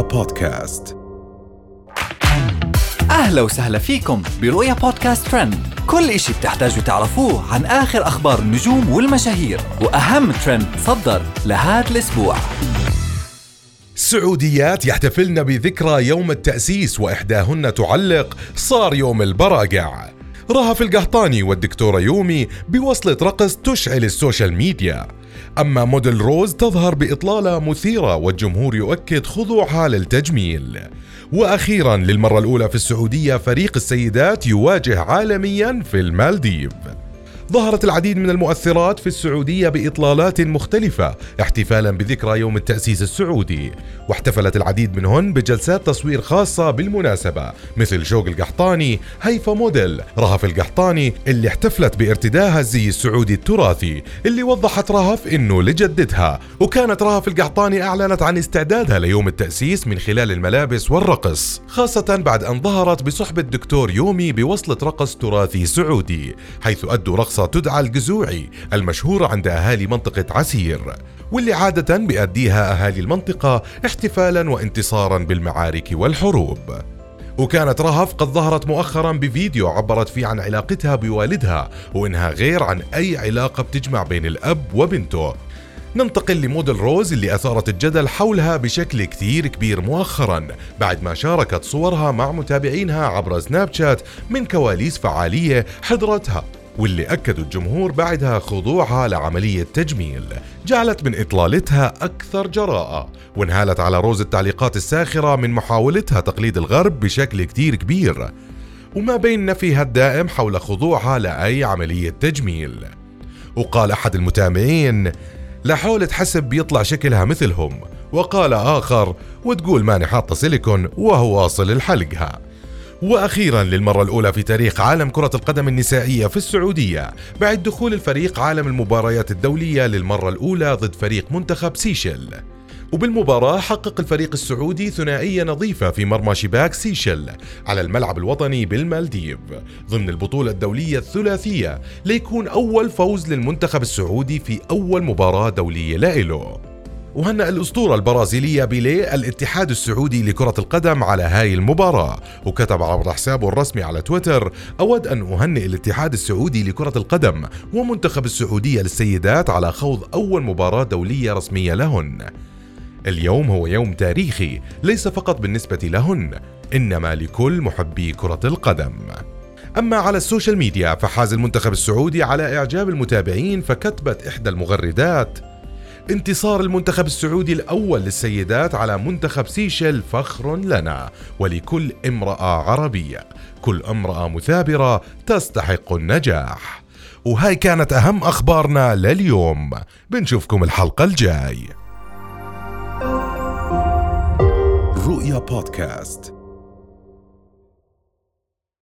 بودكاست. أهلا وسهلا فيكم برؤيا بودكاست ترند. كل إشي بتحتاجوا تعرفوه عن آخر أخبار النجوم والمشاهير وأهم ترند صدر لهذا الأسبوع. سعوديات يحتفلن بذكرى يوم التأسيس وإحداهن تعلق صار يوم البراقع. رهف القحطاني والدكتورة يومي بوصلة رقص تشعل السوشيال ميديا. أما موديل روز تظهر بإطلالة مثيرة والجمهور يؤكد خضوعها للتجميل. وأخيرا للمرة الأولى في السعودية فريق السيدات يواجه عالميا في المالديف. ظهرت العديد من المؤثرات في السعودية بإطلالات مختلفة احتفالا بذكرى يوم التأسيس السعودي. واحتفلت العديد منهن بجلسات تصوير خاصة بالمناسبة مثل شوق القحطاني هيفا موديل رهف القحطاني اللي احتفلت بارتداها الزي السعودي التراثي اللي وضحت رهف إنه لجدتها. وكانت رهف القحطاني أعلنت عن استعدادها ليوم التأسيس من خلال الملابس والرقص خاصة بعد أن ظهرت بصحبة دكتور يومي بوصلة رقص تراثي سعودي حيث أدوا تدعى الجزوعي المشهورة عند أهالي منطقة عسير واللي عادة بيأديها أهالي المنطقة احتفالا وانتصارا بالمعارك والحروب. وكانت رهف قد ظهرت مؤخرا بفيديو عبرت فيه عن علاقتها بوالدها وإنها غير عن أي علاقة بتجمع بين الأب وبنته. ننتقل لموديل روز اللي أثارت الجدل حولها بشكل كثير كبير مؤخرا بعد ما شاركت صورها مع متابعينها عبر سناب شات من كواليس فعالية حضرتها واللي أكدوا الجمهور بعدها خضوعها لعملية تجميل جعلت من إطلالتها أكثر جراءة وانهالت على روز التعليقات الساخرة من محاولتها تقليد الغرب بشكل كتير كبير. وما بين نفيها الدائم حول خضوعها لأي عملية تجميل. وقال أحد المتابعين لحول تحسب بيطلع شكلها مثلهم. وقال آخر وتقول ماني حاطة سيليكون وهو واصل لحلقها وأخيرا للمرة الأولى في تاريخ عالم كرة القدم النسائية في السعودية بعد دخول الفريق عالم المباريات الدولية للمرة الأولى ضد فريق منتخب سيشل. وبالمباراة حقق الفريق السعودي ثنائية نظيفة في مرمى شباك سيشل على الملعب الوطني بالمالديف ضمن البطولة الدولية الثلاثية ليكون أول فوز للمنتخب السعودي في أول مباراة دولية لإله وهنأ الأسطورة البرازيلية بيليه الاتحاد السعودي لكرة القدم على هاي المباراة. وكتب عبر حسابه الرسمي على تويتر أود أن أهنئ الاتحاد السعودي لكرة القدم ومنتخب السعودية للسيدات على خوض أول مباراة دولية رسمية لهن. اليوم هو يوم تاريخي ليس فقط بالنسبة لهن إنما لكل محبي كرة القدم. أما على السوشيال ميديا فحاز المنتخب السعودي على إعجاب المتابعين فكتبت إحدى المغردات انتصار المنتخب السعودي الأول للسيدات على منتخب سيشل فخر لنا ولكل امرأة عربية. كل امرأة مثابرة تستحق النجاح. وهاي كانت أهم أخبارنا لليوم. بنشوفكم الحلقة الجاي. رؤيا بودكاست.